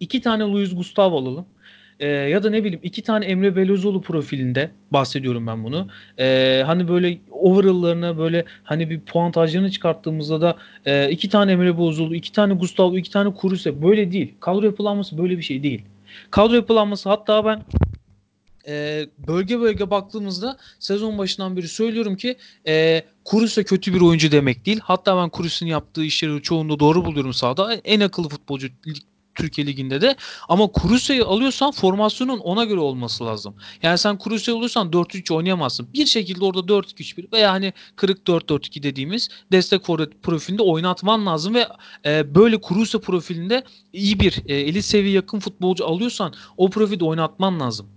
İki tane Luis Gustavo alalım. E, ya da ne bileyim iki tane Emre Belözoğlu profilinde bahsediyorum ben bunu. E, hani böyle overall'larına böyle hani bir puantajlarını çıkarttığımızda da e, iki tane Emre Belözoğlu, iki tane Gustavo, iki tane Kuruse böyle değil. Kadro yapılanması böyle bir şey değil. Kadro yapılanması hatta ben e, bölge bölge baktığımızda sezon başından beri söylüyorum ki e, Kuruse kötü bir oyuncu demek değil. Hatta ben Kurus'un yaptığı işleri çoğunda doğru buluyorum sahada. En akıllı futbolcu Türkiye Ligi'nde de. Ama Kuruse'yi alıyorsan formasyonun ona göre olması lazım. Yani sen Kuruse'yi alıyorsan 4-3 oynayamazsın. Bir şekilde orada 4-2-3-1 veya hani kırık 4-4-2 dediğimiz destek forvet profilinde oynatman lazım ve e, böyle Kuruse profilinde iyi bir e, elit seviye yakın futbolcu alıyorsan o profilde oynatman lazım.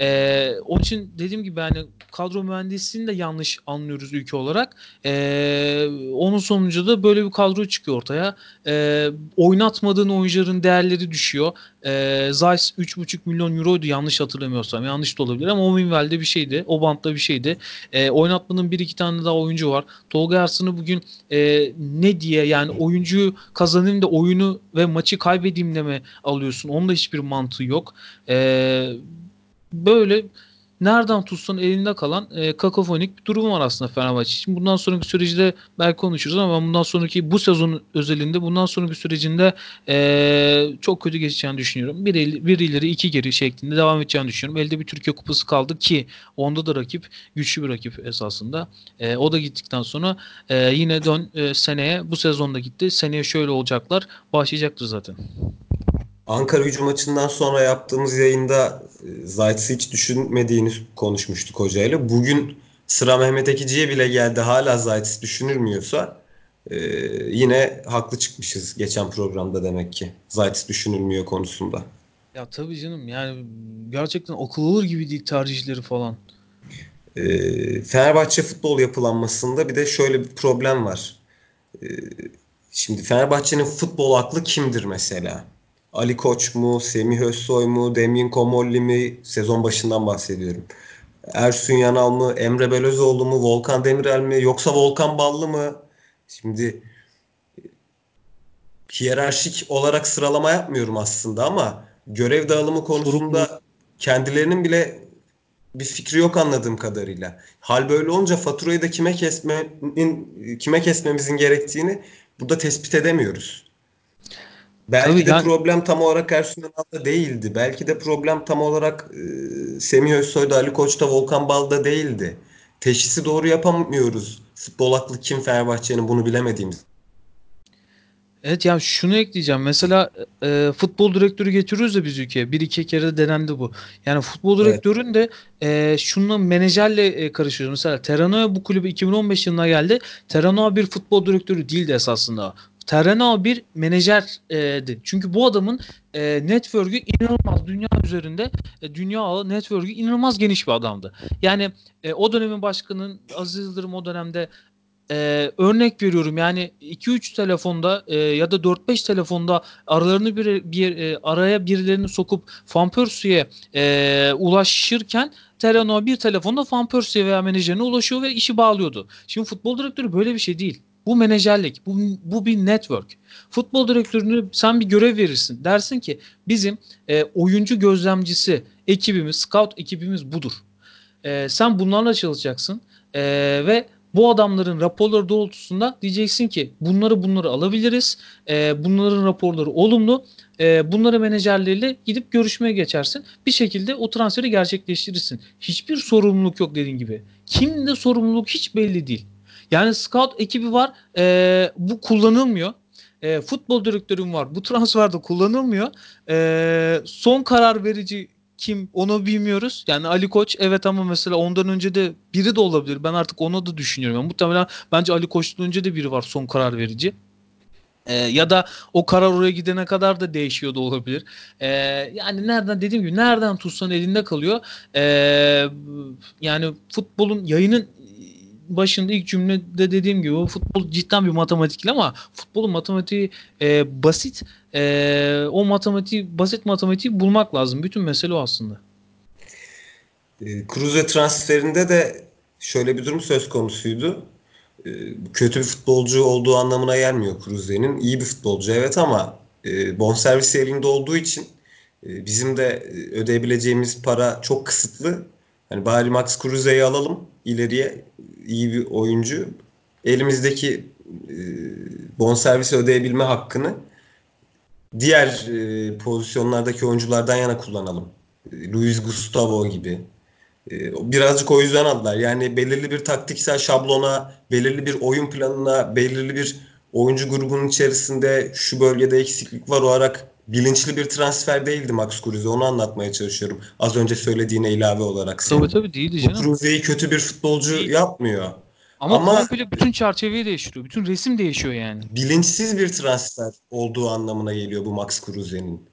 Ee, onun için dediğim gibi yani kadro mühendisliğini de yanlış anlıyoruz ülke olarak. Ee, onun sonucu da böyle bir kadro çıkıyor ortaya. Ee, oynatmadığın oyuncuların değerleri düşüyor. Ee, Zeiss 3,5 milyon euroydu yanlış hatırlamıyorsam. Yanlış da olabilir ama o minvalde bir şeydi. O bantta bir şeydi. Ee, oynatmanın bir iki tane daha oyuncu var. Tolga Arslan'ı bugün e, ne diye yani oyuncuyu kazanayım da oyunu ve maçı kaybedeyim de mi alıyorsun? Onun da hiçbir mantığı yok. Eee böyle nereden tutsan elinde kalan e, kakofonik bir durum var aslında Fenerbahçe için. Bundan sonraki sürecinde belki konuşuruz ama bundan sonraki bu sezon özelinde bundan sonraki sürecinde e, çok kötü geçeceğini düşünüyorum. Bir, el, bir ileri iki geri şeklinde devam edeceğini düşünüyorum. Elde bir Türkiye Kupası kaldı ki onda da rakip güçlü bir rakip esasında. E, o da gittikten sonra e, yine dön e, seneye bu sezonda gitti. Seneye şöyle olacaklar başlayacaktır zaten. Ankara gücü maçından sonra yaptığımız yayında e, Zayt'sı hiç düşünmediğini konuşmuştuk hocayla. Bugün sıra Mehmet Ekici'ye bile geldi hala Zayt'sı düşünülmüyorsa e, yine haklı çıkmışız geçen programda demek ki. Zayt'sı düşünülmüyor konusunda. Ya tabii canım yani gerçekten akıl olur gibi değil tercihleri falan. E, Fenerbahçe futbol yapılanmasında bir de şöyle bir problem var. E, şimdi Fenerbahçe'nin futbol aklı kimdir mesela? Ali Koç mu, Semih Özsoy mu, Demin Komolli mi sezon başından bahsediyorum. Ersun Yanal mı, Emre Belözoğlu mu, Volkan Demirel mi yoksa Volkan Ballı mı? Şimdi hiyerarşik olarak sıralama yapmıyorum aslında ama görev dağılımı konusunda kendilerinin bile bir fikri yok anladığım kadarıyla. Hal böyle olunca faturayı da kime kesmenin kime kesmemizin gerektiğini burada tespit edemiyoruz. Belki Tabii de yani... problem tam olarak Ersun Yanal'da değildi. Belki de problem tam olarak e, Semih Özsoy'da, Ali Koç'ta, Volkan Bal'da değildi. Teşhisi doğru yapamıyoruz. Futbol aklı kim Fenerbahçe'nin bunu bilemediğimiz. Evet yani şunu ekleyeceğim. Mesela e, futbol direktörü getiriyoruz da biz ülkeye. Bir iki kere de denendi bu. Yani futbol direktörün de e, şununla menajerle e, karışıyor. Mesela Terano bu kulübe 2015 yılına geldi. Terano bir futbol direktörü değildi esasında. Terano bir menajerdi. Çünkü bu adamın e, network'ü inanılmaz dünya üzerinde e, dünya network'ü inanılmaz geniş bir adamdı. Yani e, o dönemin başkanının Aziz Yıldırım o dönemde e, örnek veriyorum yani 2-3 telefonda e, ya da 4-5 telefonda aralarını bir, bir e, araya birilerini sokup Van Persie'ye e, ulaşırken Terano bir telefonda Van Persie veya menajerine ulaşıyor ve işi bağlıyordu. Şimdi futbol direktörü böyle bir şey değil. Bu menajerlik, bu, bu bir network. Futbol direktörünü sen bir görev verirsin. Dersin ki bizim e, oyuncu gözlemcisi ekibimiz, scout ekibimiz budur. E, sen bunlarla çalışacaksın e, ve bu adamların raporları doğrultusunda diyeceksin ki bunları bunları alabiliriz. E, bunların raporları olumlu. E, bunları menajerleriyle gidip görüşmeye geçersin. Bir şekilde o transferi gerçekleştirirsin. Hiçbir sorumluluk yok dediğin gibi. Kimde sorumluluk hiç belli değil. Yani scout ekibi var. E, bu kullanılmıyor. E, futbol direktörüm var. Bu transferde kullanılmıyor. E, son karar verici kim onu bilmiyoruz. Yani Ali Koç evet ama mesela ondan önce de biri de olabilir. Ben artık onu da düşünüyorum. Yani muhtemelen bence Ali Koç'tan önce de biri var son karar verici. Ee, ya da o karar oraya gidene kadar da değişiyor da olabilir. Ee, yani nereden dediğim gibi nereden tutsan elinde kalıyor. Ee, yani futbolun yayının başında ilk cümlede dediğim gibi futbol cidden bir matematikli ama futbolun matematiği e, basit. E, o matematiği basit matematiği bulmak lazım. Bütün mesele o aslında. E, Cruze transferinde de şöyle bir durum söz konusuydu. E, kötü bir futbolcu olduğu anlamına gelmiyor Cruze'nin. İyi bir futbolcu evet ama e, bonservis elinde olduğu için e, bizim de e, ödeyebileceğimiz para çok kısıtlı. Hani bari Max Cruze'yi alalım ileriye iyi bir oyuncu. Elimizdeki e, bonservisi ödeyebilme hakkını diğer e, pozisyonlardaki oyunculardan yana kullanalım. E, Luis Gustavo gibi. E, birazcık o yüzden aldılar. Yani belirli bir taktiksel şablona, belirli bir oyun planına, belirli bir oyuncu grubunun içerisinde şu bölgede eksiklik var olarak bilinçli bir transfer değildi Max Kruse. Onu anlatmaya çalışıyorum. Az önce söylediğine ilave olarak. Senin. Tabii tabii değildi canım. Kruse'yi kötü bir futbolcu Değil. yapmıyor. Ama, Ama komple bütün çerçeveyi değiştiriyor. Bütün resim değişiyor yani. Bilinçsiz bir transfer olduğu anlamına geliyor bu Max Kruse'nin.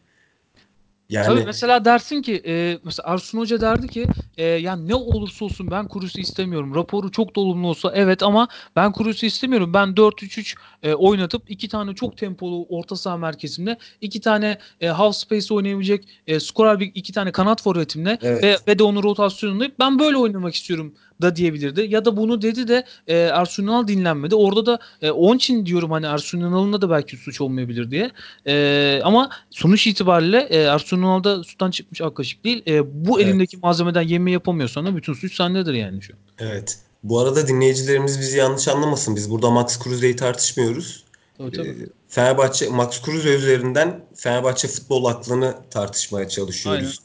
Yani... Tabii mesela dersin ki e, mesela Arsun Hoca derdi ki e, yani ne olursa olsun ben Kurus'u istemiyorum. Raporu çok dolumlu olsa evet ama ben Kurus'u istemiyorum. Ben 4-3-3 e, oynatıp iki tane çok tempolu orta saha merkezimde iki tane e, half space oynayabilecek e, skorer bir iki tane kanat forvetimle evet. ve, ve de onun rotasyonunda ben böyle oynamak istiyorum da diyebilirdi. Ya da bunu dedi de e, Ersun dinlenmedi. Orada da e, onun için diyorum hani Ersun Yanal'ın da belki suç olmayabilir diye. E, ama sonuç itibariyle e, Ersun sudan çıkmış ak kaşık değil. E, bu evet. elindeki malzemeden yeme yapamıyorsan da bütün suç sendedir yani şu. Evet. Bu arada dinleyicilerimiz bizi yanlış anlamasın. Biz burada Max Kruse'yi tartışmıyoruz. Tabii, tabii. E, Fenerbahçe Max Kruse üzerinden Fenerbahçe futbol aklını tartışmaya çalışıyoruz.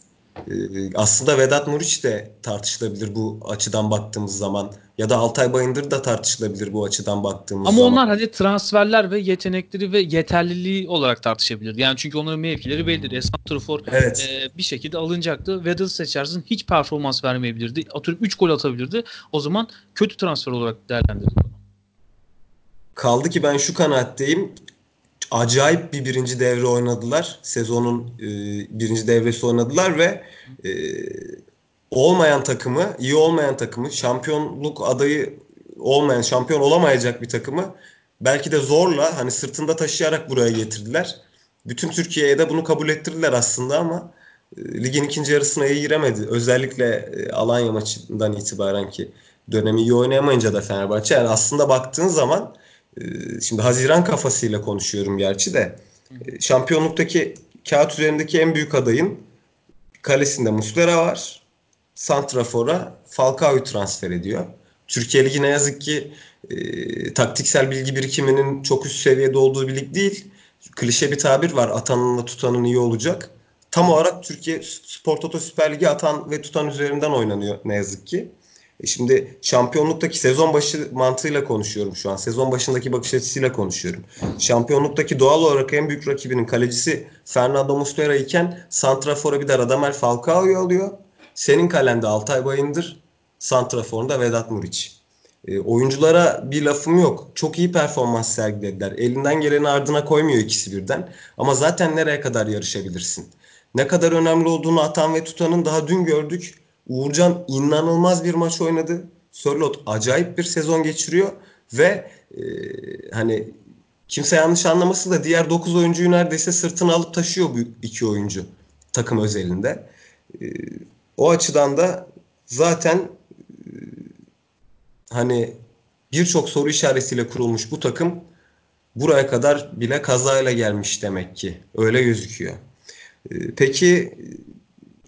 Ee, aslında Vedat Muriç de tartışılabilir bu açıdan baktığımız zaman. Ya da Altay Bayındır da tartışılabilir bu açıdan baktığımız Ama zaman. Ama onlar hani transferler ve yetenekleri ve yeterliliği olarak tartışabilir. Yani çünkü onların mevkileri bellidir. Santrafor evet. e, bir şekilde alınacaktı. Vedat'ı seçersin hiç performans vermeyebilirdi. Atıyorum 3 gol atabilirdi. O zaman kötü transfer olarak değerlendirdik Kaldı ki ben şu kanaatteyim acayip bir birinci devre oynadılar. Sezonun e, birinci devresi oynadılar ve e, olmayan takımı, iyi olmayan takımı, şampiyonluk adayı olmayan, şampiyon olamayacak bir takımı belki de zorla hani sırtında taşıyarak buraya getirdiler. Bütün Türkiye'ye de bunu kabul ettirdiler aslında ama e, ligin ikinci yarısına iyi giremedi. Özellikle e, Alanya maçından itibaren ki dönemi iyi oynayamayınca da Fenerbahçe. Yani aslında baktığın zaman şimdi Haziran kafasıyla konuşuyorum gerçi de. Ee, şampiyonluktaki kağıt üzerindeki en büyük adayın kalesinde Muslera var. Santrafor'a Falcao'yu transfer ediyor. Türkiye Ligi ne yazık ki e, taktiksel bilgi birikiminin çok üst seviyede olduğu bir lig değil. Klişe bir tabir var. Atanınla tutanın iyi olacak. Tam olarak Türkiye Spor Toto Süper Ligi atan ve tutan üzerinden oynanıyor ne yazık ki. E şimdi şampiyonluktaki sezon başı mantığıyla konuşuyorum şu an. Sezon başındaki bakış açısıyla konuşuyorum. Şampiyonluktaki doğal olarak en büyük rakibinin kalecisi Fernando Muslera iken Santrafor'a bir de Radamel Falcao'yu alıyor. Senin kalende Altay Bayındır, Santrafor'unda Vedat Muriç. E, oyunculara bir lafım yok. Çok iyi performans sergilediler. Elinden geleni ardına koymuyor ikisi birden. Ama zaten nereye kadar yarışabilirsin? Ne kadar önemli olduğunu atan ve tutanın daha dün gördük. Uğurcan inanılmaz bir maç oynadı. Sörlot acayip bir sezon geçiriyor ve e, hani kimse yanlış anlaması da diğer 9 oyuncuyu neredeyse sırtına alıp taşıyor bu iki oyuncu takım özelinde. E, o açıdan da zaten e, hani birçok soru işaretiyle kurulmuş bu takım buraya kadar bile kazayla gelmiş demek ki. Öyle gözüküyor. E, peki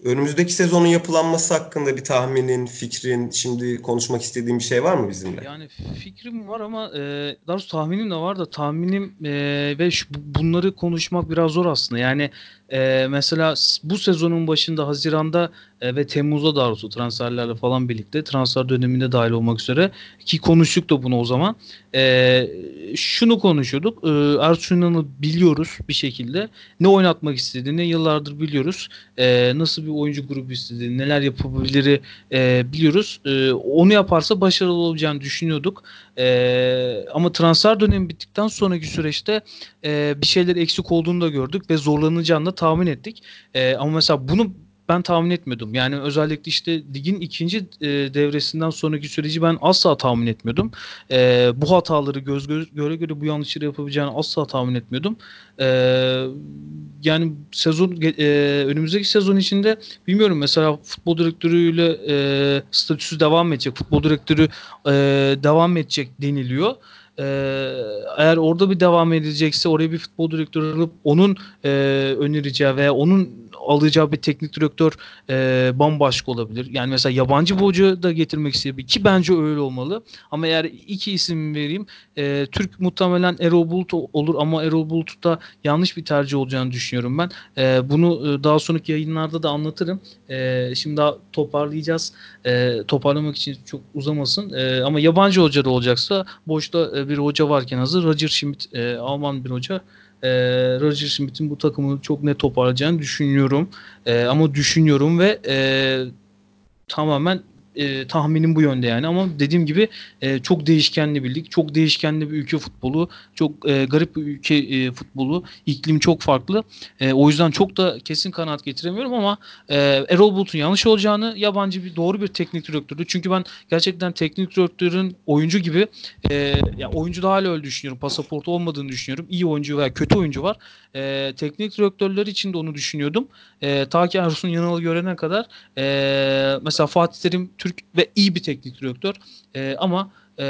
önümüzdeki sezonun yapılanması hakkında bir tahminin, fikrin, şimdi konuşmak istediğin bir şey var mı bizimle? Yani fikrim var ama e, daha doğrusu tahminim de var da tahminim e, ve şu, bunları konuşmak biraz zor aslında. Yani e, mesela bu sezonun başında Haziran'da e, ve Temmuz'da daha doğrusu transferlerle falan birlikte transfer döneminde dahil olmak üzere ki konuştuk da bunu o zaman. E, şunu konuşuyorduk. E, Ersun biliyoruz bir şekilde. Ne oynatmak istediğini yıllardır biliyoruz. E, nasıl bir oyuncu grubu istediğini, neler yapabiliri e, biliyoruz. E, onu yaparsa başarılı olacağını düşünüyorduk. E, ama transfer dönemi bittikten sonraki süreçte e, bir şeyler eksik olduğunu da gördük ve zorlanacağını da tahmin ettik. E, ama mesela bunu ben tahmin etmiyordum. Yani özellikle işte ligin ikinci e, devresinden sonraki süreci ben asla tahmin etmiyordum. E, bu hataları göz, göz göre göre bu yanlışları yapabileceğini asla tahmin etmiyordum. E, yani sezon e, önümüzdeki sezon içinde bilmiyorum mesela futbol direktörüyle e, statüsü devam edecek. Futbol direktörü e, devam edecek deniliyor. Ee, eğer orada bir devam edecekse oraya bir futbol direktörü alıp onun e, önereceği veya onun alacağı bir teknik direktör e, bambaşka olabilir. Yani mesela yabancı bir hoca da getirmek isteyebilir ki bence öyle olmalı. Ama eğer iki isim vereyim e, Türk muhtemelen Erol Bulut olur ama Erol Bulut'ta yanlış bir tercih olacağını düşünüyorum ben. E, bunu e, daha sonraki yayınlarda da anlatırım. E, şimdi daha toparlayacağız. E, toparlamak için çok uzamasın. E, ama yabancı hoca da olacaksa boşta e, bir hoca varken hazır. Roger Schmidt e, Alman bir hoca e, Roger Schmidt'in bu takımı çok net toparlayacağını düşünüyorum. E, ama düşünüyorum ve e, tamamen e, tahminim bu yönde yani ama dediğim gibi e, çok değişkenli bir lig, çok değişkenli bir ülke futbolu, çok e, garip bir ülke e, futbolu, iklim çok farklı. E, o yüzden çok da kesin kanaat getiremiyorum ama e, Erol Bulut'un yanlış olacağını yabancı bir doğru bir teknik direktördü. Çünkü ben gerçekten teknik direktörün oyuncu gibi e, ya oyuncu da hala öyle düşünüyorum. Pasaportu olmadığını düşünüyorum. İyi oyuncu veya kötü oyuncu var. E, teknik direktörler için de onu düşünüyordum. E, ta ki Ersun Yanal'ı görene kadar e, mesela Fatih Terim Türk ve iyi bir teknik direktör. E, ama e,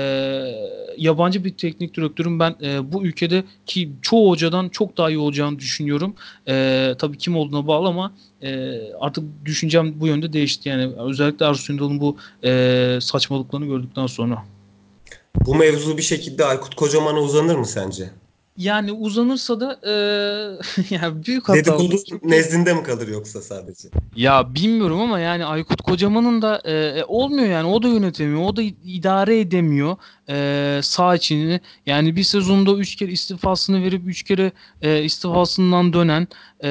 yabancı bir teknik direktörün ben e, bu ülkede ki çoğu hocadan çok daha iyi olacağını düşünüyorum. E, tabii kim olduğuna bağlı ama e, artık düşüncem bu yönde değişti. Yani özellikle Ersun Yanal'ın bu e, saçmalıklarını gördükten sonra. Bu mevzu bir şekilde Aykut Kocaman'a uzanır mı sence? Yani uzanırsa da e, yani büyük hata. Dedikodu nezdinde mi kalır yoksa sadece? Ya bilmiyorum ama yani Aykut Kocaman'ın da e, e, olmuyor yani o da yönetemiyor, o da idare edemiyor e, sağ içini. Yani bir sezonda 3 kere istifasını verip 3 kere e, istifasından dönen e,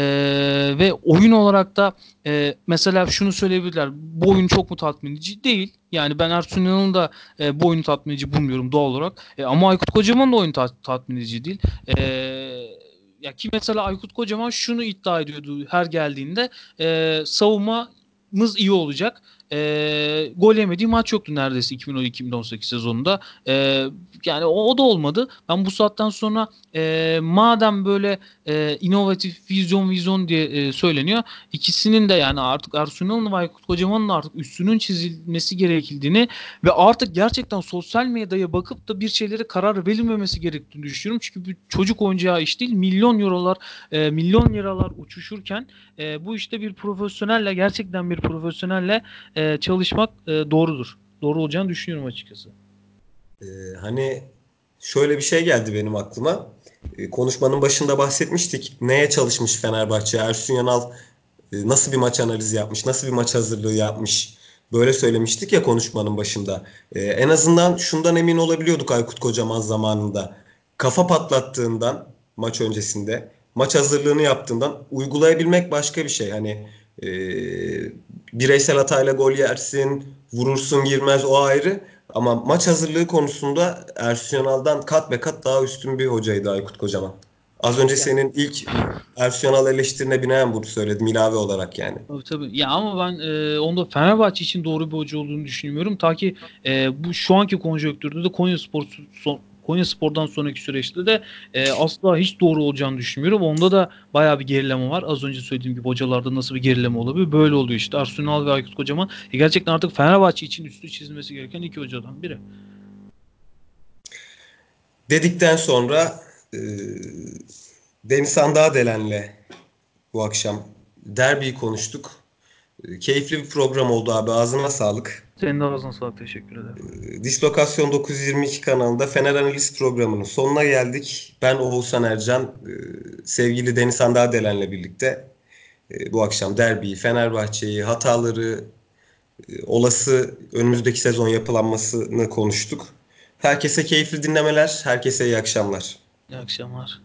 ve oyun olarak da e, mesela şunu söyleyebilirler. Bu oyun çok mu tatmin edici? Değil. Yani ben Ersun Yanal'ın da e, bu oyunu tatmin edici bulmuyorum doğal olarak. E, ama Aykut Kocaman da oyun ta- tatmin edici değil. E, ya ki mesela Aykut Kocaman şunu iddia ediyordu her geldiğinde e, savunmamız iyi olacak. E, gol yemediği maç yoktu neredeyse 2017-2018 sezonunda. E, yani o, o da olmadı. Ben bu saatten sonra e, madem böyle e, inovatif vizyon vizyon diye e, söyleniyor. ikisinin de yani artık Arsenal'ın ve Aykut Kocaman'ın artık üstünün çizilmesi gerekildiğini ve artık gerçekten sosyal medyaya bakıp da bir şeylere karar verilmemesi gerektiğini düşünüyorum. Çünkü bir çocuk oyuncağı iş değil. Milyon eurolar, e, milyon liralar uçuşurken e, bu işte bir profesyonelle gerçekten bir profesyonelle e, çalışmak e, doğrudur. Doğru olacağını düşünüyorum açıkçası. Ee, hani şöyle bir şey geldi benim aklıma. Ee, konuşmanın başında bahsetmiştik. Neye çalışmış Fenerbahçe? Ersun Yanal e, nasıl bir maç analizi yapmış? Nasıl bir maç hazırlığı yapmış? Böyle söylemiştik ya konuşmanın başında. Ee, en azından şundan emin olabiliyorduk Aykut Kocaman zamanında. Kafa patlattığından maç öncesinde, maç hazırlığını yaptığından uygulayabilmek başka bir şey. Hani e, bireysel hatayla gol yersin, vurursun girmez o ayrı. Ama maç hazırlığı konusunda Ersun Yanal'dan kat be kat daha üstün bir hocaydı Aykut Kocaman. Az önce senin ilk Ersun Yanal eleştirine binaen bunu söyledim ilave olarak yani. Tabii tabii. Ya ama ben e, onda Fenerbahçe için doğru bir hoca olduğunu düşünmüyorum. Ta ki e, bu şu anki konjonktürde de Konya Spor son, Konya Spor'dan sonraki süreçte de e, asla hiç doğru olacağını düşünmüyorum. Onda da bayağı bir gerileme var. Az önce söylediğim gibi hocalarda nasıl bir gerileme olabilir? Böyle oluyor işte. Arsenal ve Aykut Kocaman e, gerçekten artık Fenerbahçe için üstü çizilmesi gereken iki hocadan biri. Dedikten sonra e, Deniz Sandağdelen'le bu akşam derbiyi konuştuk. E, keyifli bir program oldu abi. Ağzına sağlık. Senin de ağzına sağlık. Teşekkür ederim. E, Dislokasyon 922 kanalında Fener Analiz programının sonuna geldik. Ben Oğuzhan Ercan, e, sevgili Deniz Sandağdelen'le birlikte e, bu akşam derbiyi, Fenerbahçe'yi, hataları, olası önümüzdeki sezon yapılanmasını konuştuk. Herkese keyifli dinlemeler, herkese iyi akşamlar. İyi akşamlar.